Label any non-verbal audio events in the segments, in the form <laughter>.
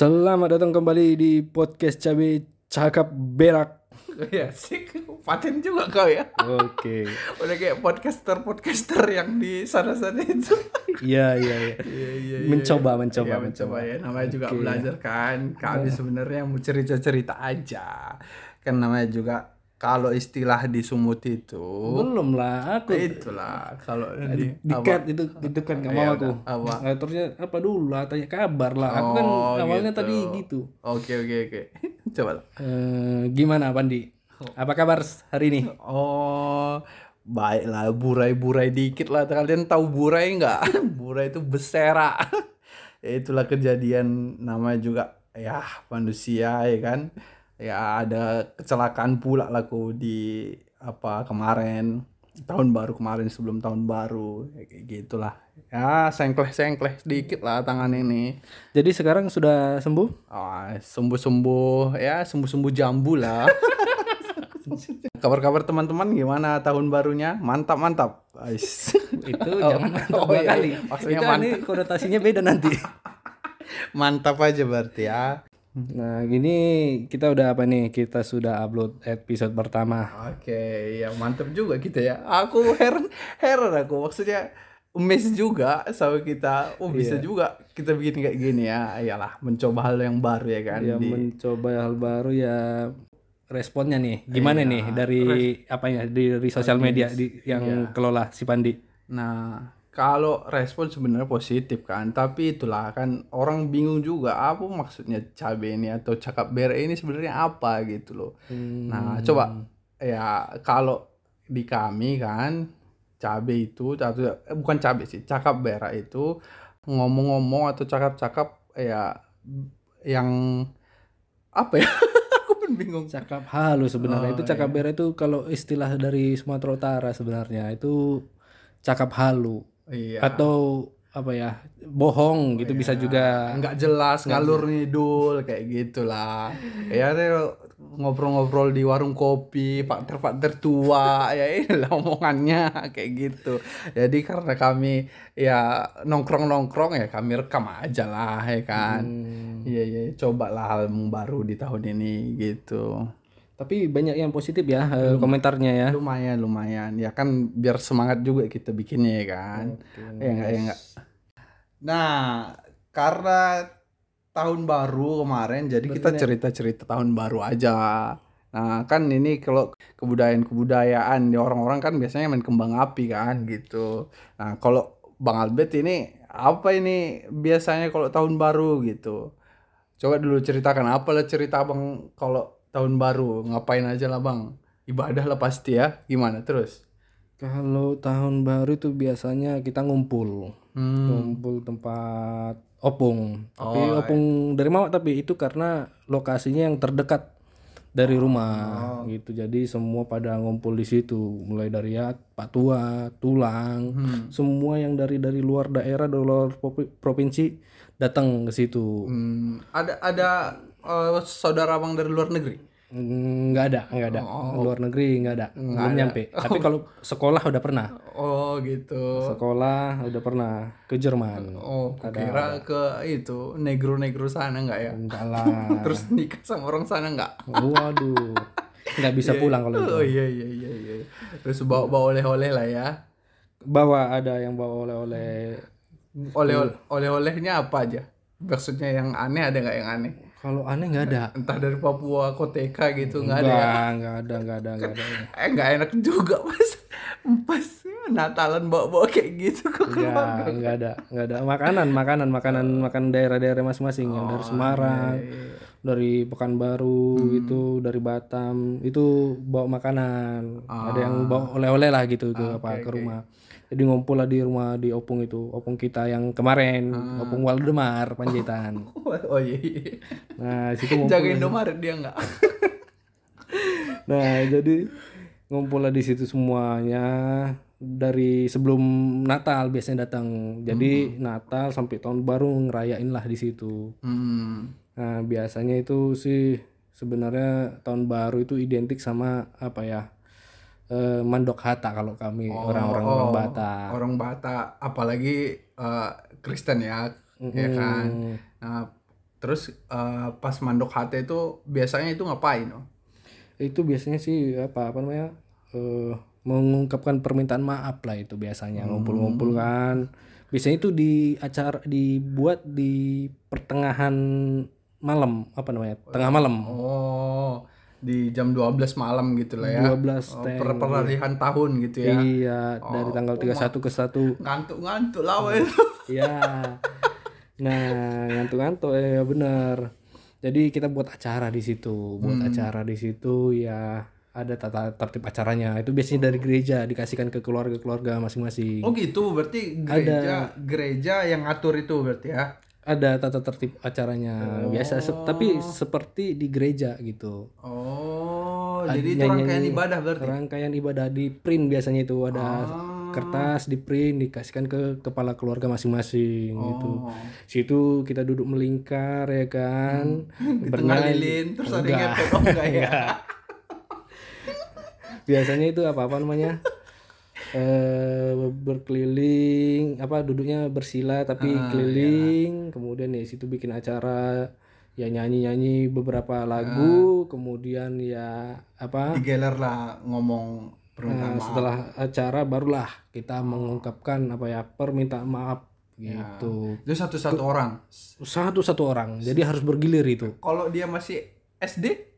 Selamat datang kembali di podcast Cabe Cakap Berak. <laughs> Ya sih, paten juga kau ya. Oke. <laughs> Udah kayak podcaster-podcaster yang di sana-sana itu. <laughs> Iya iya iya. Iya, iya, iya. Mencoba mencoba Iya, mencoba. mencoba ya. Namanya juga Oke. belajar kan. Kami sebenarnya mau cerita-cerita aja. Kan namanya juga kalau istilah di Sumut itu Belum lah aku. itulah kalau di Di cut itu itu kan nggak mau aku. Apa? Ngaturnya apa dulu lah tanya kabar lah. Aku kan Oh, awalnya gitu. tadi gitu. Oke oke oke. <laughs> Coba lah. Eh, gimana Pandi? Apa kabar hari ini? Oh, baiklah burai-burai dikit lah. Kalian tahu burai nggak? <laughs> burai itu besera. <laughs> itulah kejadian namanya juga ya manusia ya kan. Ya ada kecelakaan pula lah aku di apa kemarin tahun baru kemarin sebelum tahun baru ya, kayak gitulah ya sengkleh sengkleh sedikit lah tangan ini Jadi sekarang sudah sembuh? Ah, sembuh-sembuh ya sembuh-sembuh jambu lah. <laughs> Kabar-kabar teman-teman gimana tahun barunya? Mantap mantap. Ais. Itu Oh, jangan mantap oh, dua iya, kali. iya. Maksudnya itu mantap. ini konotasinya beda nanti. <laughs> mantap aja berarti ya. Nah, gini kita udah apa nih? Kita sudah upload episode pertama. Oke, ya mantap juga kita ya. Aku heran heran aku maksudnya amazed juga sama kita. Oh, bisa Iya. juga kita bikin kayak gini ya. Iyalah, mencoba hal yang baru ya kan. Ya di- mencoba hal baru ya responnya nih. Gimana Iya, nih dari apa ya dari sosial media di yang Iya. kelola si Pandi? Nah, kalau respon sebenarnya positif kan, tapi itulah kan orang bingung juga apa maksudnya cabe ini atau cakap bere ini sebenarnya apa gitu loh. Nah, coba ya kalau di kami kan cabe itu atau eh, bukan cabe sih, cakap bera itu ngomong-ngomong atau cakap-cakap ya yang apa ya? <laughs> Aku pun bingung. Cakap halu sebenarnya Oh, itu cakap bera itu kalau istilah dari Sumatera Utara sebenarnya itu cakap halu Iya. atau apa ya bohong gitu bisa juga. Nggak jelas ngalur ngidul kayak gitulah. Ya ngobrol-ngobrol di warung kopi pak ter pak tertua ya inilah omongannya kayak gitu. Jadi karena kami ya nongkrong nongkrong ya kami rekam aja lah ya kan. Hmm, iya iya cobalah hal baru di tahun ini gitu tapi banyak yang positif ya eh, komentarnya ya. lumayan lumayan. Ya kan biar semangat juga kita bikinnya ya kan. Ya enggak ya enggak nah karena tahun baru kemarin jadi kita cerita-cerita tahun baru aja. Nah kan ini kalau kebudayaan-kebudayaan di orang-orang kan biasanya main kembang api kan gitu. Nah kalau Bang Albert ini apa ini biasanya kalau tahun baru gitu? Coba dulu ceritakan apa lah cerita Bang kalau tahun baru ngapain aja lah Bang ibadah lah pasti ya gimana terus Kalau tahun baru itu biasanya kita ngumpul, hmm. ngumpul tempat opung. Tapi Oh, opung dari Mawak tapi itu karena lokasinya yang terdekat dari rumah gitu. Jadi semua pada ngumpul di situ, mulai dari ya Pak Tua, Tulang, Hmm. semua yang dari dari luar daerah, dari luar provi- provinsi datang ke situ. Hmm, ada ada eh, saudara abang dari luar negeri. Nggak ada, nggak ada. Luar negeri nggak ada, belum nyampe. Tapi kalau <laughs> sekolah udah pernah. Oh gitu. Sekolah udah pernah ke Jerman. Oh, kira ke itu negro-negro sana nggak ya? Enggak lah. <laughs> Terus nikah sama orang sana nggak? Waduh. Nggak bisa pulang kalau itu. Oh iya iya iya iya. Terus bawa bawa oleh-oleh lah ya. Bawa ada yang bawa oleh-oleh. Oleh oleh-olehnya apa aja? Maksudnya yang aneh ada nggak yang aneh? Kalau aneh nggak ada. Entah dari Papua, Koteka gitu nggak ada ya? Nggak ada, nggak ada, nggak ada. Eh nggak enak juga pas pas Natalan bawa-bawa kayak gitu ke keluarga. Enggak, nggak ada, nggak ada. Makanan, makanan, makanan, makan daerah-daerah masing-masing. Yang dari Semarang, dari Pekanbaru, itu dari Batam, itu bawa makanan. Ada yang bawa oleh-oleh lah gitu ke apa ke rumah. Jadi ngumpul lah di rumah di opung itu, opung kita yang kemarin, opung Waldemar Panjaitan. <laughs> Oh iya. iya. Nah, situ ngumpul. Jaga Indomaret dia nggak? <laughs> Nah, jadi ngumpul lah di situ semuanya dari sebelum Natal biasanya datang. Jadi Natal sampai tahun baru ngerayain lah di situ. Hmm. Nah, biasanya itu sih sebenarnya tahun baru itu identik sama apa ya? Eh, mandok hata kalau kami orang-orang orang oh, Batak. Orang Batak, apalagi eh, Kristen ya, ya kan. Nah, terus eh, pas mandok HT itu biasanya itu ngapain oh? itu biasanya sih apa apa namanya eh, mengungkapkan permintaan maaf lah itu biasanya ngumpul-ngumpul kan biasanya itu di acara dibuat di pertengahan malam apa namanya tengah malam oh di jam 12 malam gitu lah ya 12 Oh, per peralihan tahun gitu ya iya dari tanggal 31 ke 1 ngantuk-ngantuk lah weh. itu Iya. Nah, ngantuk-ngantuk ya benar. Jadi kita buat acara di situ, buat acara di situ ya ada tata tertib acaranya. Itu biasanya dari gereja dikasihkan ke keluarga-keluarga masing-masing. oh gitu berarti gereja gereja yang ngatur itu berarti ya Ada tata tertib acaranya. Biasa se- tapi seperti di gereja gitu. oh jadi itu rangkaian ibadah berarti Rangkaian ibadah di print biasanya itu ada Ah. kertas di print dikasihkan ke kepala keluarga masing-masing gitu. Oh. Situ kita duduk melingkar ya kan. <laughs> lilin terus ada yang Enggak. oh enggak ya <laughs> Biasanya itu apa apa namanya? <laughs> eh berkeliling apa duduknya bersila tapi Ah, keliling. Kemudian ya situ bikin acara ya nyanyi-nyanyi beberapa lagu. Ah. kemudian ya apa digelar lah ngomong Nah, setelah acara barulah kita mengungkapkan apa ya permintaan maaf Ya. gitu. Itu satu-satu orang? Satu satu orang. Jadi harus bergilir itu. Kalau dia masih SD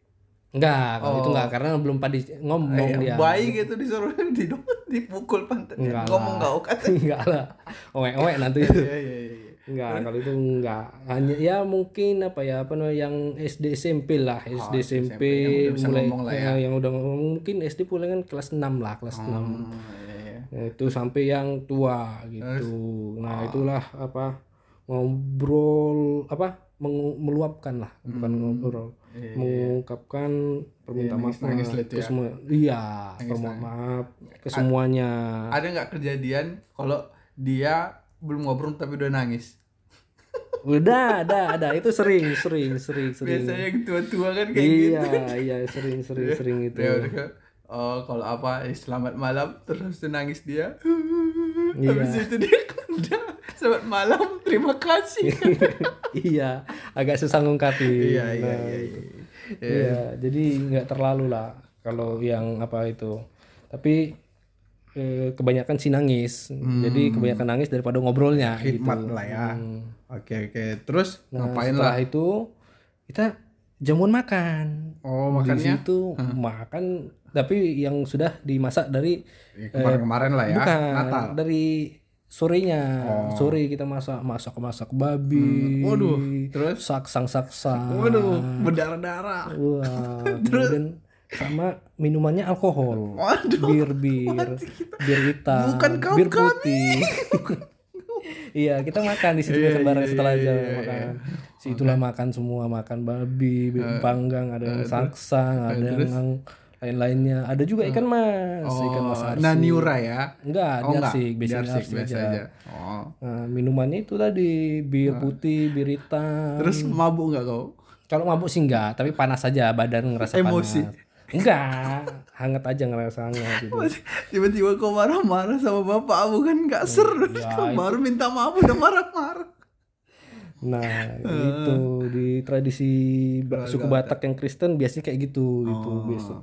enggak kalau itu enggak karena belum pada ngomong Oh. dia. eh, bayi gitu disuruh <laughs> di dipukul pantatnya Enggak ngomong enggak kata <laughs> enggak lah. Owe nanti. Itu iya iya iya. Enggak kalau itu enggak. Hanya ya mungkin apa ya apa namanya yang SD SMP lah SD SMP, Oh, yang udah bisa mulai lah ya. eh, yang udah ngomong mungkin SD mulai kan kelas 6 lah kelas 6 Oh, iya, iya. Nah, itu sampai yang tua gitu. Nah, itulah apa ngobrol apa meluapkan lah, bukan ngobrol. Iya, Mengungkapkan permintaan maaf nangis-nangis lah itu ke ya. semua. Iya, permohonan maaf ke semuanya. ada nggak kejadian kalau dia belum ngobrol tapi udah nangis <laughs> Udah, ada, ada. Itu sering, sering, sering, sering. biasanya yang tua-tua kan kayak gitu Iya, <laughs> iya, sering, sering, sering itu. dia udah oh kalau apa eh, selamat malam terus dia nangis dia Iya. habis itu dia udah selamat malam terima kasih <laughs> iya, agak susah ngungkapin. iya iya Nah, iya iya Iya, jadi nggak terlalu lah kalau yang apa itu. Tapi eh, kebanyakan sih nangis. Jadi kebanyakan nangis daripada ngobrolnya hikmat gitu. lah ya Hmm. oke oke terus Nah, ngapain lah setelah itu kita jamuan makan. oh Di makannya situ makan tapi yang sudah dimasak dari Ya, kemarin-kemarin lah ya bukan Natal dari sorenya. Sore kita masak masak masak babi. Hmm, waduh, terus? saksang saksang. waduh berdarah-darah Wah, <laughs> kemudian sama minumannya alkohol. Waduh, Bir bir, <laughs> bir hitam, Bukan kaum bir putih. <laughs> iya, kita makan di situ Iya, bareng iya, setelah iya, jam iya, makan. Situlah makan semua, makan babi, Eh, panggang, ada yang saksang, ada yang lain-lainnya. Ada juga ikan mas, ikan mas oh arsik. naniura ya Enggak, oh arsik, biasanya Diarsik, arsik biasa aja. aja oh Nah, minumannya itu tadi bir putih, bir hitam. terus mabuk nggak kau Kalau mabuk sih enggak, tapi panas aja badan ngerasa Emosi. panas. Enggak, hangat aja ngerasa hangat gitu. tiba-tiba kau marah-marah sama bapak bukan nggak seru ya, kau baru minta maaf udah marah-marah Nah, itu di tradisi suku Batak yang Kristen biasanya kayak gitu gitu biasa.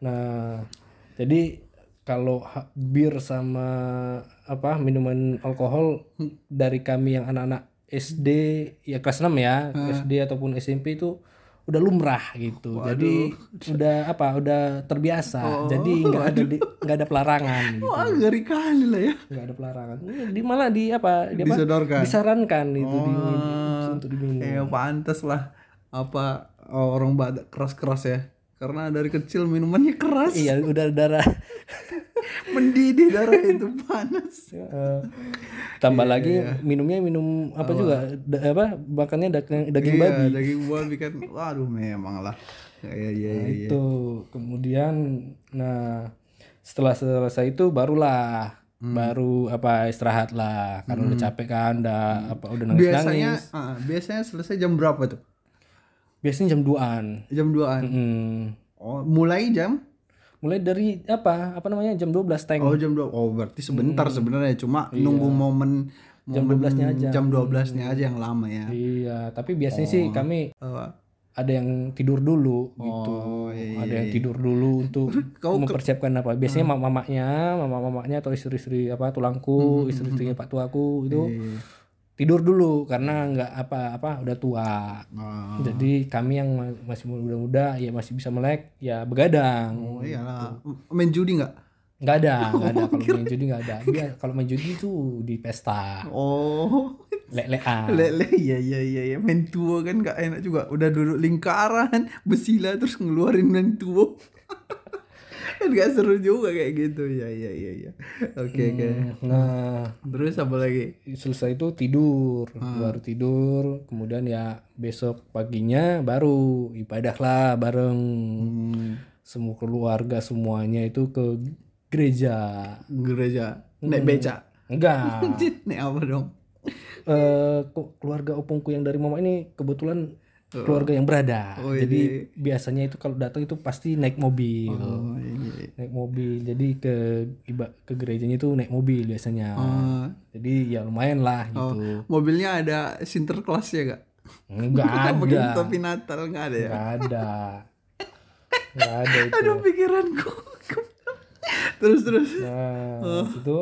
Nah, jadi kalau bir sama apa minuman alkohol dari kami yang anak-anak SD ya kelas 6 ya, SD ataupun SMP itu udah lumrah gitu. Jadi udah apa? Udah terbiasa. Jadi nggak ada <laughs> nggak ada pelarangan gitu. wah ngeri kali lah ya nggak ada pelarangan di malah di apa di apa Disodorkan. disarankan itu di, untuk diminum eh pantas lah apa orang badak keras-keras ya karena dari kecil minumannya keras. Iya udah darah. <laughs> Mendidih darah itu panas. Eh, tambah lagi minumnya minum apa juga? Da- apa? Makannya daging, daging Iya, babi. daging babi kan. Waduh memang lah. Ya ya ya, ya, itu. Kemudian nah setelah selesai itu barulah Hmm. baru apa istirahat lah karena udah capek kan udah apa udah nangis biasanya nangis ah, biasanya selesai jam berapa tuh biasanya jam 2an jam 2an Mm. oh mulai jam mulai dari apa apa namanya jam 12 teng oh jam 2 oh berarti sebentar Hmm. sebenarnya cuma Iya. nunggu momen jam 12-nya aja. Jam 12-nya aja yang lama ya. Iya, tapi biasanya sih kami Apa? ada yang tidur dulu gitu. Oh, iya, ada yang tidur dulu untuk <laughs> Kau ke- mempersiapkan apa. Biasanya Hmm. mama-mamanya, mama-mamanya atau istri-istri apa tulangku, istri-istrinya Pak tuaku itu Iya. Tidur dulu karena nggak apa-apa udah tua. Oh, Jadi kami yang ma- masih muda-muda ya masih bisa melek ya begadang. oh iyalah. Main judi nggak? Nggak ada, <laughs> nggak ada kalau main judi nggak ada. Dia kalau main judi itu di pesta, Oh, lek-lekan. lele iya iya iya iya main tuo kan nggak enak juga. Udah duduk lingkaran, besila terus ngeluarin main tuo. <laughs> kan gak seru juga kayak gitu. Ya iya iya iya. Oke oke. Nah, Terus apa lagi? selesai itu tidur, Hmm. baru tidur, kemudian ya besok paginya baru ibadah lah bareng Hmm, semua keluarga semuanya itu ke gereja. gereja. Naik beca. Enggak. Naik apa dong? eh ke- keluarga opungku yang dari mama ini kebetulan keluarga yang berada. Oh, iya. Jadi biasanya itu kalau datang itu pasti naik mobil. Oh, iya. Naik mobil. Jadi ke ke gerejanya itu naik mobil biasanya. Oh, Jadi ya lumayan lah gitu. mobilnya ada sinterklas ya gak? Enggak <laughs> ada. topi Natal nggak ada ya? Enggak ada. Enggak ada itu. Aduh pikiranku. terus terus. Nah, itu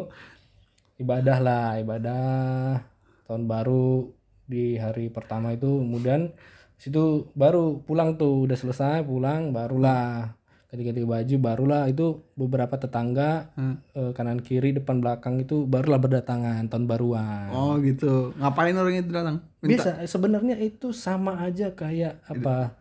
ibadah lah, ibadah tahun baru di hari pertama itu kemudian situ baru pulang tuh udah selesai pulang barulah ganti-ganti baju barulah itu beberapa tetangga Hmm. eh, kanan kiri depan belakang itu barulah berdatangan tahun baruan. Oh gitu. Ngapain orang itu datang? Biasa sebenarnya itu sama aja kayak apa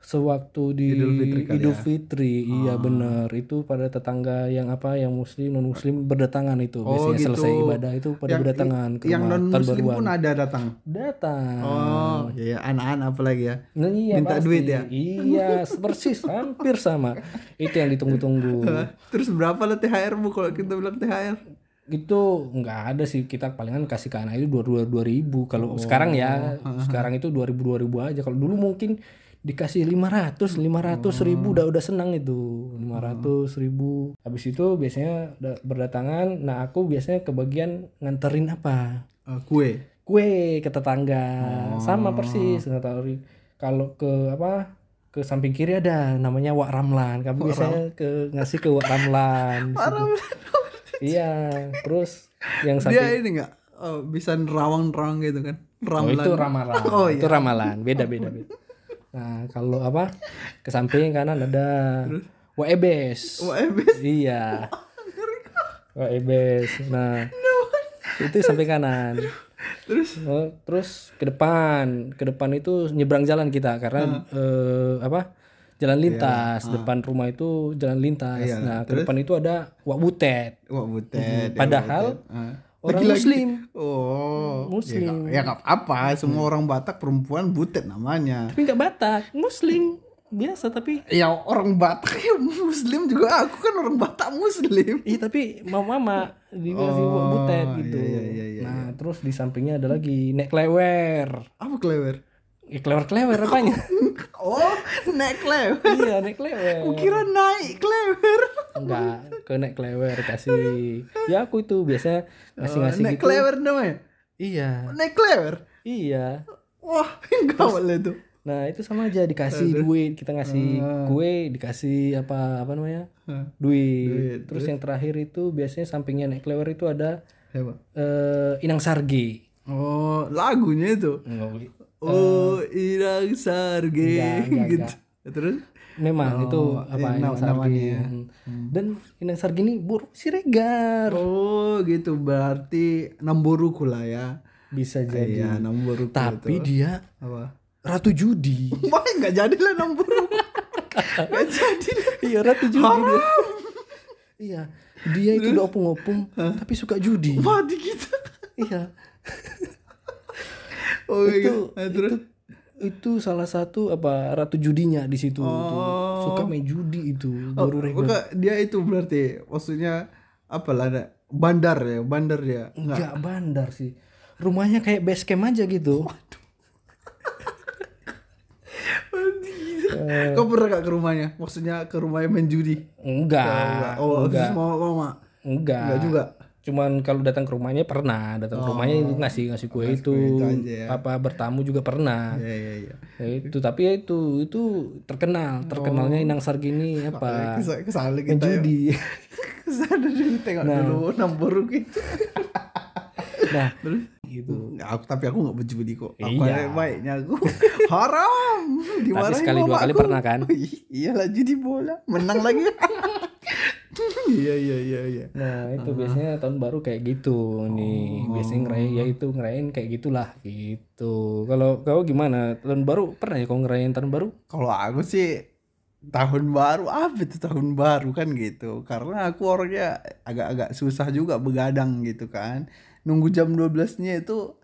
sewaktu di Idul Fitri Idul ya? Fitri, iya bener itu pada tetangga yang apa yang muslim non muslim berdatangan itu Oh, biasanya gitu. selesai ibadah itu pada berdatangan ke Yang non muslim pun ada datang. datang Oh, ya, anak-anak apalagi ya. Nah, iya minta pasti. duit ya? iya persis <laughs> hampir sama itu yang ditunggu-tunggu <laughs> Terus berapa lah THR bu kalau kita bilang THR? itu nggak ada sih kita palingan kasih ke anak itu dua dua dua ribu kalau sekarang ya sekarang itu dua ribu dua ribu aja kalau dulu mungkin dikasih lima ratus lima ratus ribu udah udah senang itu. lima ratus ribu. Habis itu biasanya udah berdatangan. Nah aku biasanya kebagian nganterin apa? Eh, kue. kue ke tetangga. Sama persis kalau ke apa? Ke samping kiri ada namanya Wak Ramlan. Kami biasanya ke ngasih ke <laughs> Wak Ramlan. Iya terus yang Dia samping ini nggak? Oh, bisa nerawang-nerawang gitu kan? oh, Ramalan. itu ramalan. Oh, itu ramalan. Beda beda beda <laughs> nah kalau apa ke samping kanan ada Wak Ebes Wah, ebes. iya <laughs> Wak Ebes nah itu samping kanan Terus Oh, terus ke depan, ke depan itu nyebrang jalan kita karena eh, apa? Jalan lintas. Depan rumah itu jalan lintas. Iya, nah, ke depan itu ada Wak Butet. wah butet. ya, Padahal butet. Ah. Orang Lagi-lagi. muslim. Oh, Muslim. Ya, nggak- ya nggak apa, semua orang Batak perempuan butet namanya. Tapi nggak Batak, muslim. Biasa tapi Ya orang Batak ya muslim juga aku kan orang Batak muslim. Iya tapi mama-mama dikasih Wak Butet gitu. iya, iya, iya, nah, terus di sampingnya ada lagi nek klewer. Apa klewer? Ya, klewer-klewer apanya? Oh, naik klewer. iya, nek klewer. Kira naik klewer. Enggak, ke nek klewer kasih. Ya aku itu biasa ngasih-ngasih naik gitu. klewer namanya. Iya, Naik klewer. iya. Wah, enggak boleh tuh. Nah, itu sama aja dikasih duit, kita ngasih kue, dikasih apa apa namanya? Duit. Duit, Terus yang terakhir itu biasanya sampingnya nek klewer itu ada Siapa? eh Inang Sargi. Oh, lagunya itu. Enggak, Oh, Irang Sarge Enggak, enggak, <laughs> gitu. Terus Memang itu apa eh, Inang namanya ya. Hmm. Dan Inang Sargi ini burung siregar. Oh, gitu berarti Namboruku lah ya. Bisa jadi. Iya, Namboruku. Tapi itu. dia apa? ratu judi. <laughs> Wah, enggak jadi lah Namboruku. <laughs> Enggak jadi. iya, ratu judi dia. Iya, dia itu udah opung-opung tapi suka judi. Wah, di kita. Iya. Oh, itu, gitu. Nah, terus itu itu salah satu apa ratu judinya di situ tuh. suka main judi itu oh, baru dia itu berarti maksudnya apa lah bandar ya, bandar ya. enggak bandar sih rumahnya kayak base camp aja gitu Eh. Kau pernah gak ke rumahnya? Maksudnya ke rumahnya main judi? enggak Oh, enggak mau mama. enggak Enggak juga. Cuman kalau datang ke rumahnya pernah datang ke rumahnya itu ngasih ngasih kue itu, itu aja ya. apa bertamu juga pernah Iya iya iya. Ya itu tapi ya itu itu terkenal terkenalnya Inang Sargini apa Ke sana, ke sana kita ya. <laughs> judi Ke sana dulu tengok dulu nomor gitu. nah gitu Aku tapi aku nggak berjudi kok. Aku Iya. baiknya aku. <laughs> Haram. tapi sekali dua kali mamaku. pernah kan <laughs> Iyalah judi bola, menang lagi. Iya iya iya iya. nah itu biasanya tahun baru kayak gitu nih biasanya ngerayain ya itu ngerayain kayak gitulah gitu kalau kau gimana tahun baru pernah ya kau ngerayain tahun baru Kalau aku sih tahun baru apa itu tahun baru kan gitu. Karena aku orangnya agak-agak susah juga begadang gitu kan. Nunggu jam 12-nya itu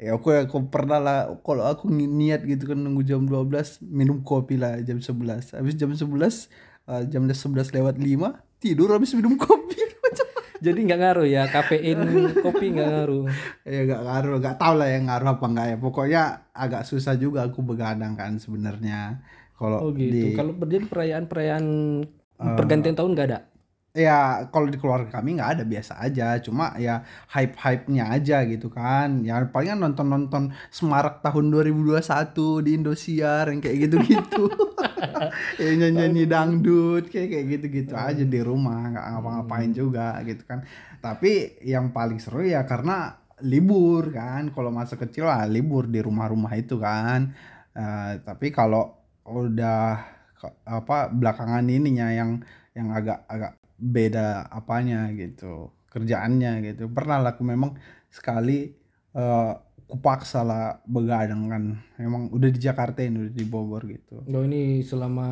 ya aku aku pernah lah kalau aku ni- niat gitu kan nunggu jam 12 minum kopi lah jam 11. Habis jam 11 eh, jam 11 lewat 5 tidur habis minum kopi. <laughs> jadi nggak ngaruh ya kafein kopi nggak ngaruh. <laughs> Ya gak ngaruh gak tau lah yang ngaruh apa enggak ya. Pokoknya agak susah juga aku begadang kan sebenarnya. Kalau oh gitu. di kalau berarti perayaan perayaan pergantian tahun nggak ada? ya kalau di keluarga kami nggak ada biasa aja. Cuma ya hype hype nya aja gitu kan. Ya palingan nonton nonton Semarak tahun 2021 di Indosiar yang kayak gitu gitu <laughs> <laughs> ya nyanyi nyanyi dangdut kayak kayak gitu gitu aja di rumah nggak ngapa-ngapain juga gitu kan. Tapi yang paling seru ya karena libur kan kalau masa kecil lah libur di rumah-rumah itu kan. Eh, tapi kalau udah apa belakangan ininya yang yang agak agak beda apanya gitu kerjaannya gitu. Pernah lah aku memang sekali eh kupaksa lah begadang kan memang udah di Jakarta ini udah di Bogor gitu Oh ini selama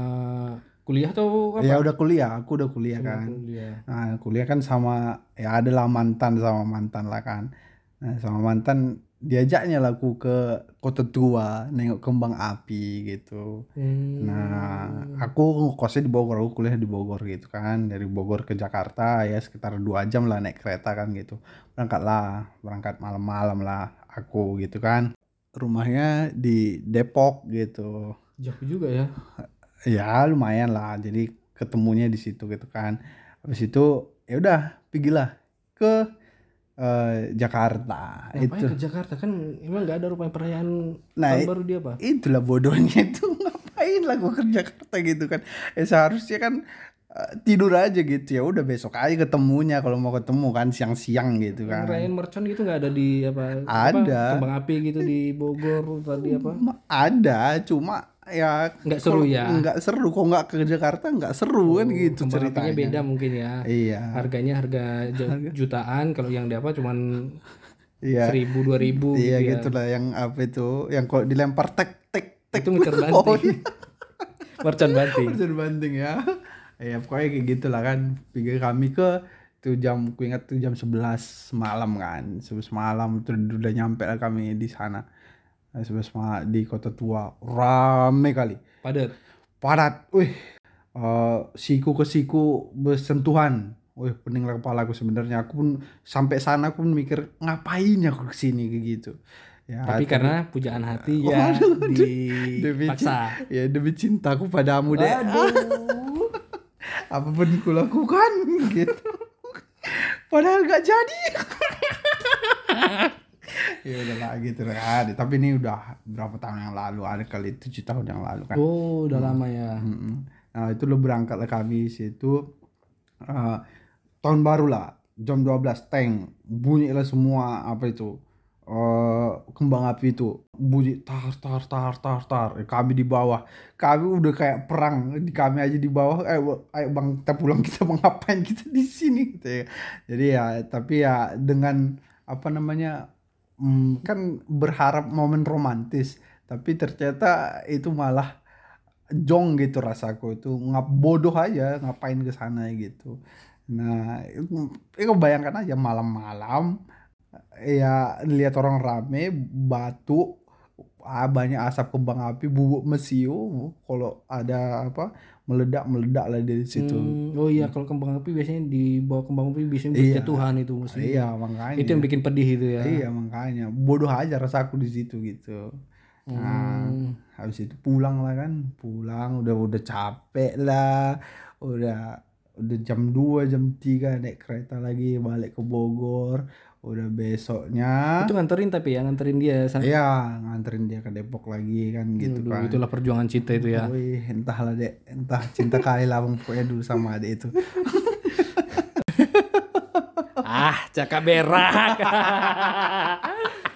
kuliah atau apa? ya udah kuliah aku udah kuliah Selama kan kuliah. nah kuliah kan sama ya adalah mantan sama mantan lah kan nah sama mantan diajaknya lah aku ke kota tua nengok kembang api gitu Hmm. Nah, aku kosnya di Bogor, aku kuliah di Bogor gitu kan. Dari Bogor ke Jakarta ya sekitar dua jam lah naik kereta kan gitu. Berangkat lah, berangkat malam-malam lah aku gitu kan. Rumahnya di Depok gitu. jauh juga ya. Ya lumayan lah, jadi ketemunya di situ gitu kan. Habis itu ya udah pergilah ke eh, Jakarta. Ngapain itu ke Jakarta kan emang nggak ada rupanya perayaan Nah, tahun baru dia apa? itulah bodohnya itu <laughs> ngapain lah gua ke Jakarta gitu kan eh seharusnya kan tidur aja gitu ya udah besok aja ketemunya kalau mau ketemu kan siang-siang gitu kan Ngerayain mercon gitu nggak ada di apa? Ada. Apa, kembang api gitu di Bogor tadi apa? Ada cuma ya Nggak seru ya? nggak seru kok nggak ke Jakarta nggak seru kan gitu ceritanya beda mungkin ya. iya Harganya harga ju- jutaan kalau yang apa cuman iya seribu dua ribu iya gitu ya. gitu lah yang apa itu yang kalau dilempar tek tek tek Itu meter <laughs> Oh, banting. Mercon banting. Persen banting ya. Ya pokoknya kayak gitulah kan. Pikir kami ke itu jam ku ingat tuh jam 11 malam kan. 11 malam tuh udah nyampe lah kami di sana. Nah, 11 malam di kota tua rame kali. Padat. Padat. Wih. eh, siku ke siku bersentuhan. Wih, pening lah kepala aku sebenarnya. Aku pun sampai sana aku pun mikir ngapain aku ke sini kayak gitu. Ya, Tapi karena pujaan hati <laughs> ya dipaksa. ya demi <laughs> cintaku padamu deh. Aduh. <laughs> apa pun kulakukan gitu. Padahal gak jadi. Ya udahlah gitu lah tapi ini udah berapa tahun yang lalu? Ada kali tujuh tahun yang lalu kan? Oh, udah lama ya. Nah itu lo berangkat lah kami situ eh, tahun baru lah. Jam 12 tank bunyi lah semua apa itu eh, kembang api itu bunyi tar tar tar tar tar. Eh, kami di bawah. Kami udah kayak perang. Di kami aja di bawah. Eh ayo bang kita pulang kita mau ngapain? Kita di sini gitu ya. Jadi ya tapi ya dengan apa namanya mm, kan berharap momen romantis. Tapi ternyata itu malah jong gitu rasaku. Itu ngap bodoh aja ngapain ke sana gitu. Nah itu, itu bayangkan aja malam-malam ya lihat orang rame batu ah, banyak asap kembang api bubuk mesiu kalau ada apa meledak meledak lah dari situ Hmm, oh iya kalau kembang api biasanya di bawah kembang api biasanya Iya. berjatuhan itu mesti. iya makanya Itu yang bikin pedih itu ya. iya makanya bodoh aja rasaku di situ gitu nah Hmm. habis itu pulang lah kan pulang udah udah capek lah udah udah jam 2 jam 3 naik kereta lagi balik ke Bogor udah besoknya Itu nganterin tapi ya nganterin dia. Ya nganterin dia ke Depok lagi kan gitu Aduh, kan itulah perjuangan cinta itu ya. Wih, entahlah dek entah cinta kali lah pokoknya dulu sama adik itu <laughs> ah, cakap berak. <laughs>